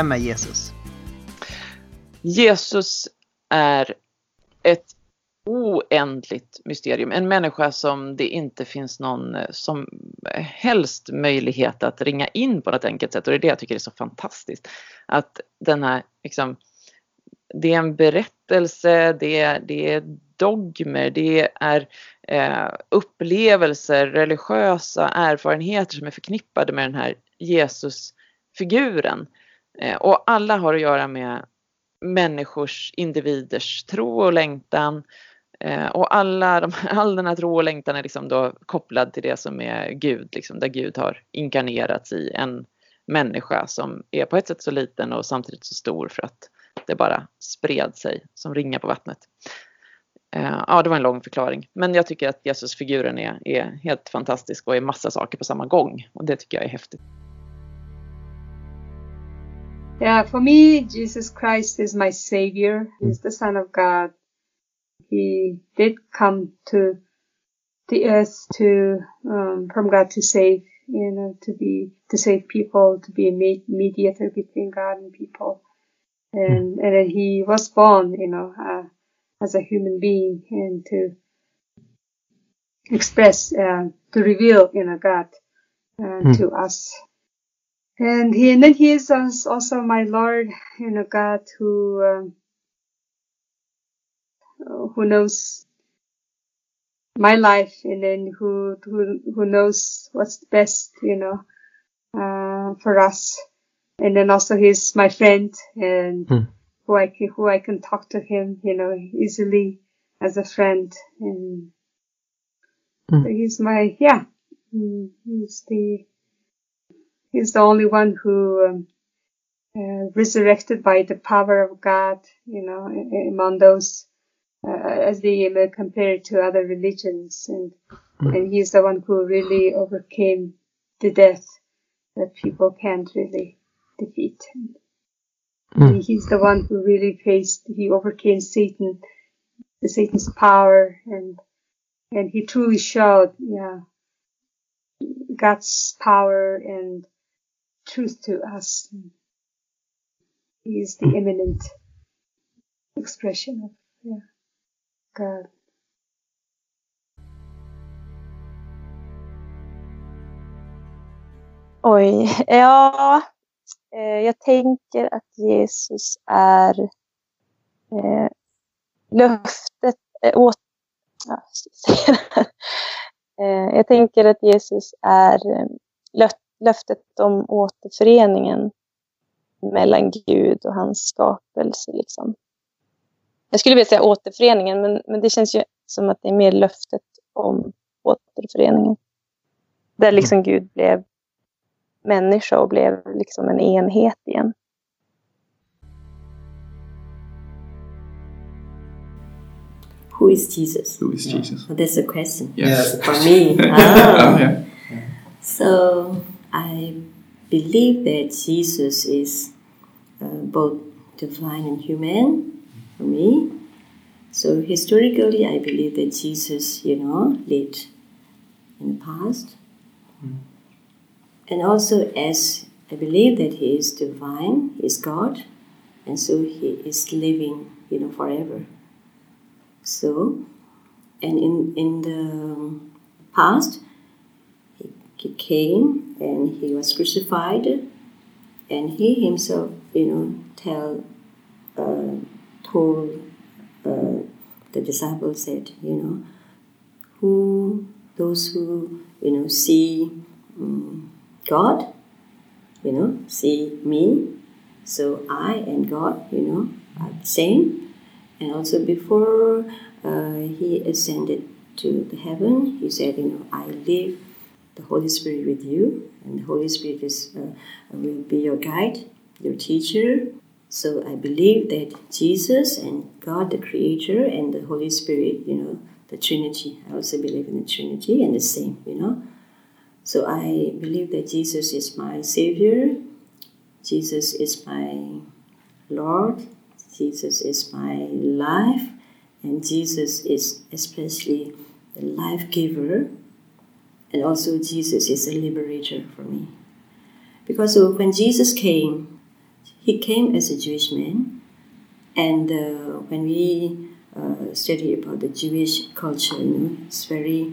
Vem är Jesus? Jesus är ett oändligt mysterium. En människa som det inte finns någon eh, som helst möjlighet att ringa in på något enkelt sätt. Och det är det jag tycker är så fantastiskt. Att den här, liksom, det är en berättelse, det är, det är dogmer, det är eh, upplevelser, religiösa erfarenheter som är förknippade med den här Jesusfiguren. Eh, och alla har att göra med människors, individers tro och längtan. Eh, och alla de, all den här tro och längtan är liksom då kopplad till det som är Gud, liksom, där Gud har inkarnerats i en människa som är på ett sätt så liten och samtidigt så stor för att det bara spred sig som ringar på vattnet. Eh, ja, det var en lång förklaring, men jag tycker att Jesusfiguren är, är helt fantastisk och är massa saker på samma gång och det tycker jag är häftigt. Yeah, for me, Jesus Christ is my savior. He's the son of God. He did come to the earth to, um, from God to save, you know, to be, to save people, to be a mediator between God and people. And, and then he was born, you know, uh, as a human being and to express, uh, to reveal, you know, God uh, mm. to us. And he, and then he is also my Lord, you know, God who, um, who knows my life and then who, who, who knows what's best, you know, uh, for us. And then also he's my friend and hmm. who I can, who I can talk to him, you know, easily as a friend. And hmm. so he's my, yeah, he's the, He's the only one who um, uh, resurrected by the power of God, you know, among those uh, as they uh, compare to other religions, and mm. and he's the one who really overcame the death that people can't really defeat. Mm. He's the one who really faced, he overcame Satan, the Satan's power, and and he truly showed, yeah, God's power and truth to us. He is the imminent expression of yeah, God. Oj, ja. Eh, jag tänker att Jesus är eh, löftet eh, åt... Ja, eh, jag tänker att Jesus är eh, löftet om återföreningen mellan Gud och hans skapelse. Liksom. Jag skulle vilja säga återföreningen, men, men det känns ju som att det är mer löftet om återföreningen. Där liksom mm. Gud blev människa och blev liksom en enhet igen. Who is Jesus? Who is Jesus? Well, that's a question. Yes. For me. oh, yeah. So I believe that Jesus is uh, both divine and human for me. So historically, I believe that Jesus, you know, lived in the past. Mm. And also, as I believe that He is divine, He is God, and so He is living, you know, forever. So, and in in the past, he came and he was crucified, and he himself, you know, tell, uh, told uh, the disciples said, you know, who those who you know see um, God, you know, see me, so I and God, you know, are the same. And also before uh, he ascended to the heaven, he said, you know, I live the Holy Spirit with you, and the Holy Spirit is, uh, will be your guide, your teacher. So I believe that Jesus and God, the Creator, and the Holy Spirit, you know, the Trinity. I also believe in the Trinity and the same, you know. So I believe that Jesus is my Savior, Jesus is my Lord, Jesus is my life, and Jesus is especially the life giver and also, Jesus is a liberator for me. Because when Jesus came, he came as a Jewish man, and uh, when we uh, study about the Jewish culture, you know, it's very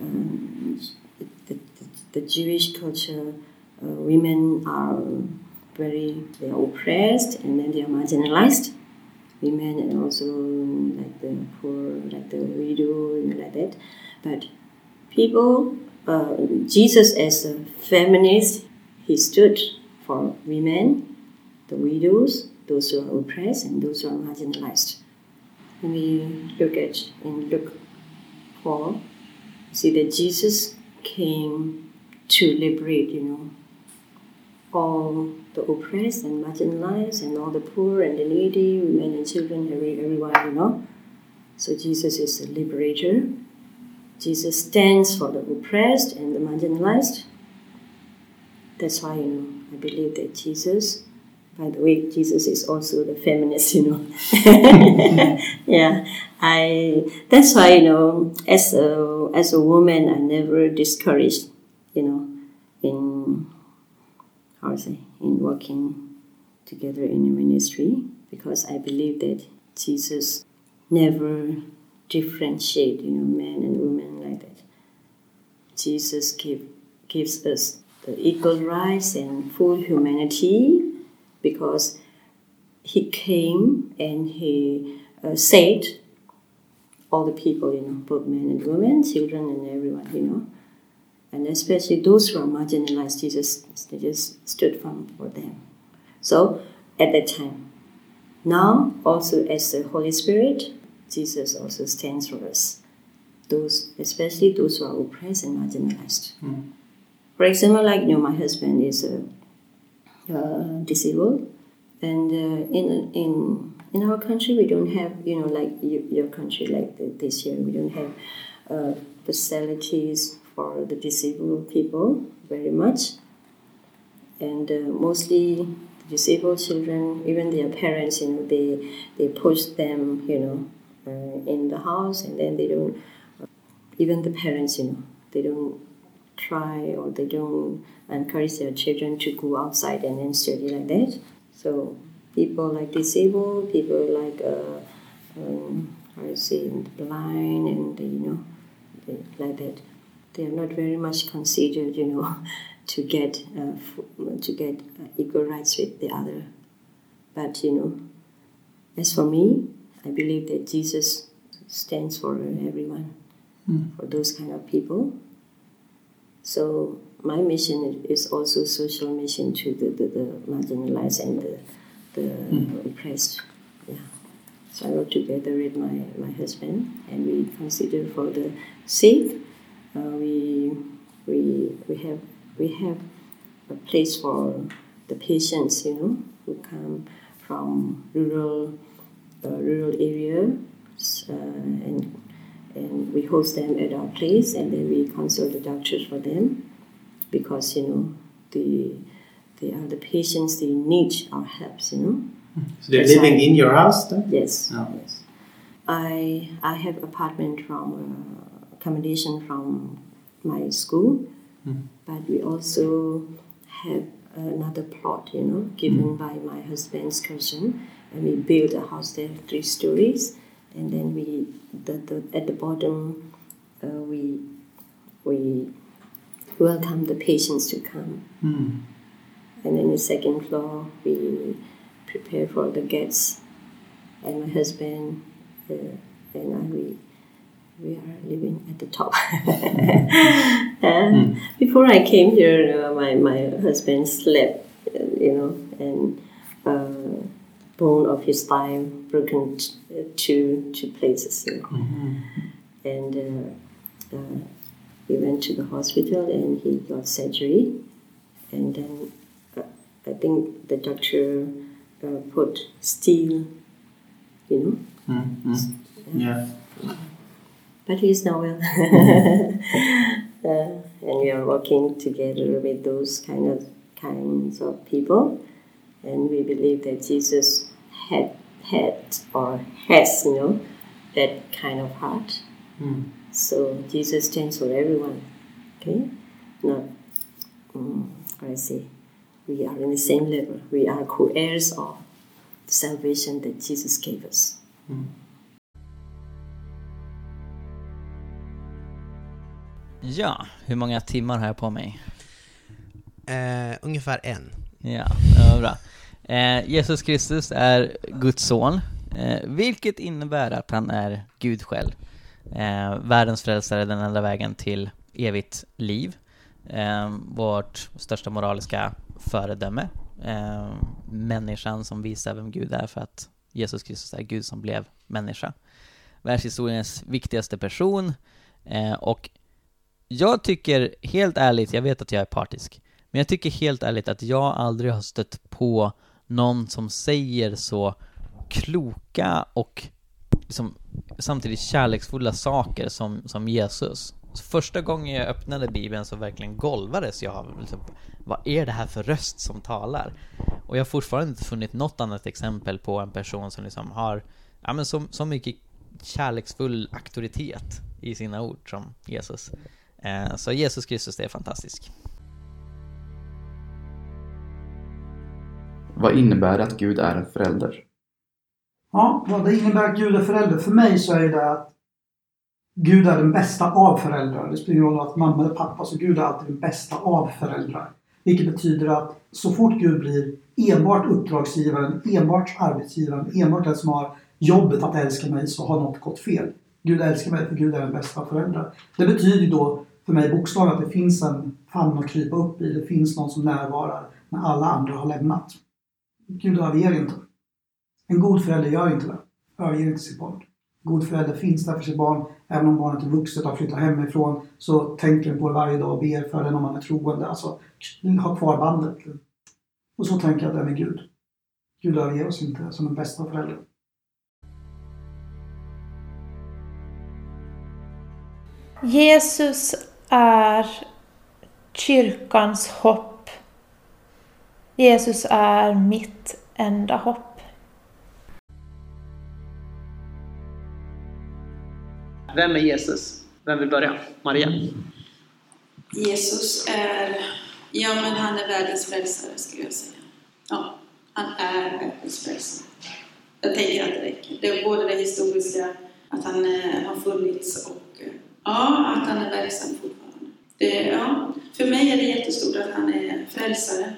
um, the, the, the, Jewish culture. Uh, women are very they are oppressed and then they are marginalized. Women and also like the poor, like the widow, and like that. But people, uh, Jesus as a feminist, he stood for women, the widows, those who are oppressed, and those who are marginalized. When we look at in Luke 4, see that Jesus came to liberate, you know, all the oppressed and marginalized and all the poor and the needy, women and children, every, everyone, you know. So Jesus is a liberator. Jesus stands for the oppressed and the marginalized. That's why, you know, I believe that Jesus, by the way, Jesus is also the feminist, you know. yeah, I. That's why, you know, as a as a woman, I never discouraged, you know, in how say, in working together in a ministry, because I believe that Jesus never differentiate, you know, men and. Jesus give, gives us the equal rights and full humanity because he came and he uh, all the people, you know, both men and women, children and everyone, you know. And especially those who are marginalized, Jesus just stood firm for them. So at that time, now also as the Holy Spirit, Jesus also stands for us. Those, especially those who are oppressed and marginalized. Mm. For example, like you know, my husband is uh, uh, disabled, and uh, in in in our country we don't have you know like you, your country like this year we don't have uh, facilities for the disabled people very much, and uh, mostly disabled children, even their parents, you know, they they push them, you know, uh, in the house, and then they don't. Even the parents, you know, they don't try or they don't encourage their children to go outside and then study like that. So people like disabled, people like uh, um, how say blind, and you know, they, like that. They are not very much considered, you know, to get uh, to get uh, equal rights with the other. But you know, as for me, I believe that Jesus stands for everyone, mm. for those kind of people so my mission is also social mission to the, the, the marginalized and the, the mm. oppressed. Yeah. So I work together with my, my husband and we consider for the sick. Uh, we, we, we, have, we have a place for the patients, you know, who come from rural, uh, rural areas uh, and and we host them at our place and then we consult the doctors for them because you know the they are the patients they need our help you know so they're living in your house then yes oh. yes i i have apartment from uh, accommodation from my school mm. but we also have another plot you know given mm. by my husband's cousin and we built a house there three stories and then we the, the at the bottom uh, we we welcome the patients to come mm. and then the second floor we prepare for the guests and my husband uh, and I we we are living at the top. mm. Before I came here, uh, my, my husband slept, uh, you know, and uh, bone of his thigh broken t- two two places. You know. mm-hmm. And uh, uh, we went to the hospital and he got surgery. And then uh, I think the doctor uh, put steel, you know. Mm-hmm. Yeah. But he's now well. Uh, and we are working together with those kind of kinds of people and we believe that Jesus had had or has, you know, that kind of heart. Mm. So Jesus stands for everyone. Okay, not um, how I say, we are in the same level. We are co-heirs of the salvation that Jesus gave us. Mm. Ja, hur många timmar har jag på mig? Eh, ungefär en. Ja, det var bra. Eh, Jesus Kristus är Guds son, eh, vilket innebär att han är Gud själv. Eh, världens frälsare, den enda vägen till evigt liv. Eh, vårt största moraliska föredöme. Eh, människan som visar vem Gud är för att Jesus Kristus är Gud som blev människa. Världshistoriens viktigaste person eh, och jag tycker helt ärligt, jag vet att jag är partisk, men jag tycker helt ärligt att jag aldrig har stött på någon som säger så kloka och liksom samtidigt kärleksfulla saker som, som Jesus. Så första gången jag öppnade bibeln så verkligen golvades jag av liksom, vad är det här för röst som talar? Och jag har fortfarande inte funnit något annat exempel på en person som liksom har, ja men så, så mycket kärleksfull auktoritet i sina ord som Jesus. Eh, så Jesus Kristus det är fantastisk. Vad innebär det att Gud är en förälder? Ja, vad det innebär att Gud är förälder. För mig så är det att Gud är den bästa av föräldrar. Det spelar ingen roll att mamma eller pappa, så Gud är alltid den bästa av föräldrar. Vilket betyder att så fort Gud blir enbart uppdragsgivaren, enbart arbetsgivaren, enbart den som har jobbet att älska mig så har något gått fel. Gud älskar mig för Gud är den bästa av föräldrar. Det betyder då för mig bokstavligen att det finns en famn att krypa upp i. Det finns någon som närvarar när alla andra har lämnat. Gud överger inte. En god förälder gör inte det. Överger inte sitt barn. En god förälder finns där för sitt barn. Även om barnet är vuxet och har flyttat hemifrån så tänker den på det varje dag och ber för den om man är troende. Alltså, ha kvar bandet. Och så tänker jag att det är med Gud. Gud överger oss inte som den bästa föräldern. Jesus är kyrkans hopp. Jesus är mitt enda hopp. Vem är Jesus? Vem vill börja? Maria? Jesus är, ja men han är världens frälsare skulle jag säga. Ja, han är världens frälsare. Jag tänker att det räcker. Det är både det historiska, att han eh, har funnits och eh, ja, att han är verksam fortfarande. Det, ja, för mig är det jättestort att han är frälsare.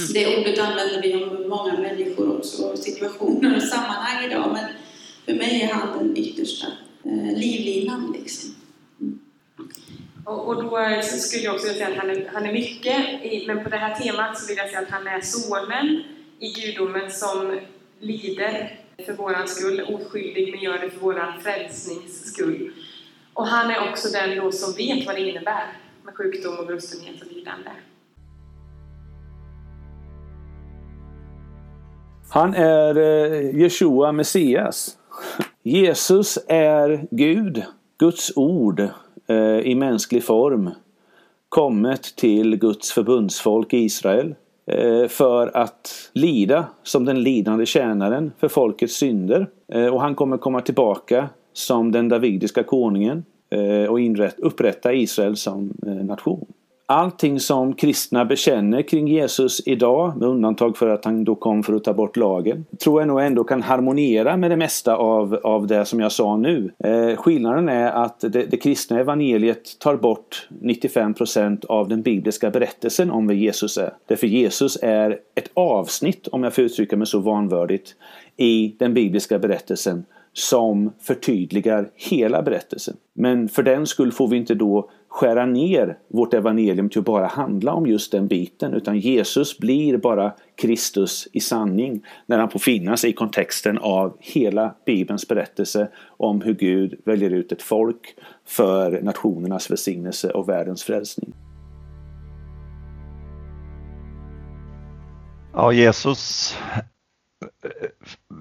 Mm. Det ordet använder vi om många människor också, situationer och sammanhang idag, men för mig är han den yttersta eh, livlinan. Liksom. Mm. Och, och, då skulle jag också säga att han är, han är mycket, i, men på det här temat så vill jag säga att han är sonen i gudomen som lider för våran skull, oskyldig, men gör det för våran frälsnings skull. Och han är också den då som vet vad det innebär med sjukdom och brustenhet och lidande. Han är eh, Jeshua Messias. Jesus är Gud, Guds ord eh, i mänsklig form kommet till Guds förbundsfolk Israel eh, för att lida som den lidande tjänaren för folkets synder. Och han kommer komma tillbaka som den davidiska konungen och upprätta Israel som nation. Allting som kristna bekänner kring Jesus idag, med undantag för att han då kom för att ta bort lagen, tror jag nog ändå kan harmoniera med det mesta av, av det som jag sa nu. Eh, skillnaden är att det, det kristna evangeliet tar bort 95% av den bibliska berättelsen om vem Jesus är. Därför Jesus är ett avsnitt, om jag får uttrycka mig så vanvördigt, i den bibliska berättelsen som förtydligar hela berättelsen. Men för den skull får vi inte då skära ner vårt evangelium till att bara handla om just den biten utan Jesus blir bara Kristus i sanning när han får finnas i kontexten av hela Bibelns berättelse om hur Gud väljer ut ett folk för nationernas välsignelse och världens frälsning. Ja, Jesus eh,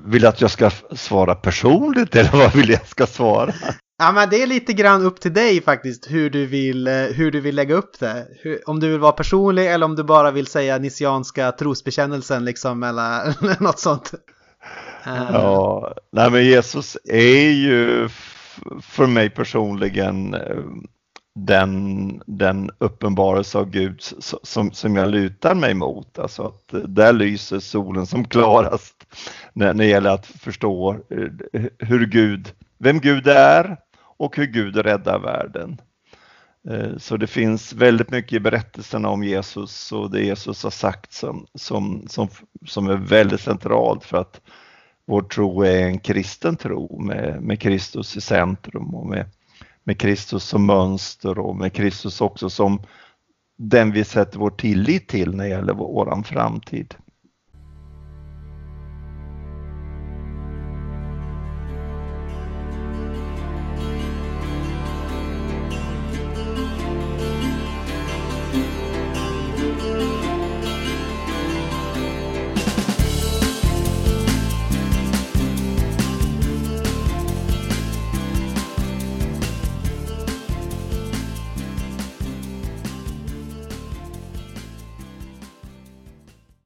vill att jag ska svara personligt eller vad vill jag ska svara? Ja men det är lite grann upp till dig faktiskt hur du vill, eh, hur du vill lägga upp det. Hur, om du vill vara personlig eller om du bara vill säga nissianska trosbekännelsen liksom eller något sånt. Eh. Ja, nej men Jesus är ju för mig personligen eh, den, den uppenbarelse av Gud som, som jag lutar mig mot. Alltså att där lyser solen som klarast när, när det gäller att förstå hur Gud, vem Gud är och hur Gud räddar världen. Eh, så det finns väldigt mycket i berättelserna om Jesus och det Jesus har sagt som, som, som, som är väldigt centralt för att vår tro är en kristen tro med, med Kristus i centrum och med, med Kristus som mönster och med Kristus också som den vi sätter vår tillit till när det gäller vår framtid.